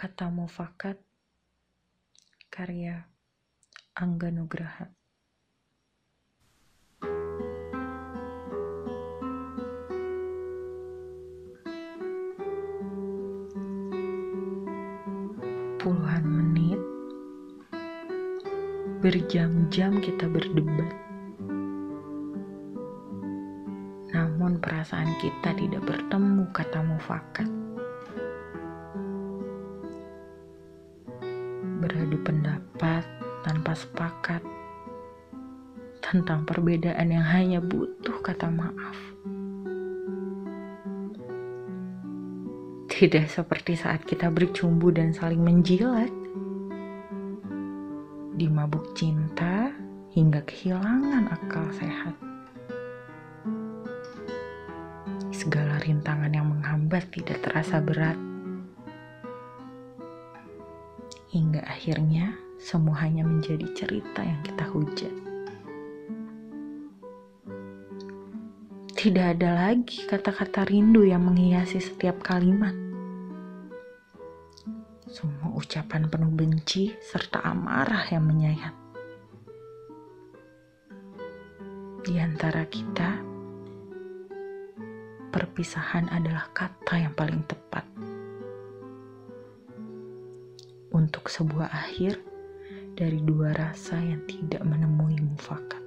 Kata Mufakat Karya Angga Nugraha. Puluhan menit Berjam-jam kita berdebat. Namun perasaan kita tidak bertemu kata mufakat beradu pendapat tanpa sepakat tentang perbedaan yang hanya butuh kata maaf. Tidak seperti saat kita bercumbu dan saling menjilat. Di mabuk cinta hingga kehilangan akal sehat. Segala rintangan yang menghambat tidak terasa berat hingga akhirnya semua hanya menjadi cerita yang kita hujat. Tidak ada lagi kata-kata rindu yang menghiasi setiap kalimat. Semua ucapan penuh benci serta amarah yang menyayat. Di antara kita, perpisahan adalah kata yang paling tepat untuk sebuah akhir dari dua rasa yang tidak menemui mufakat.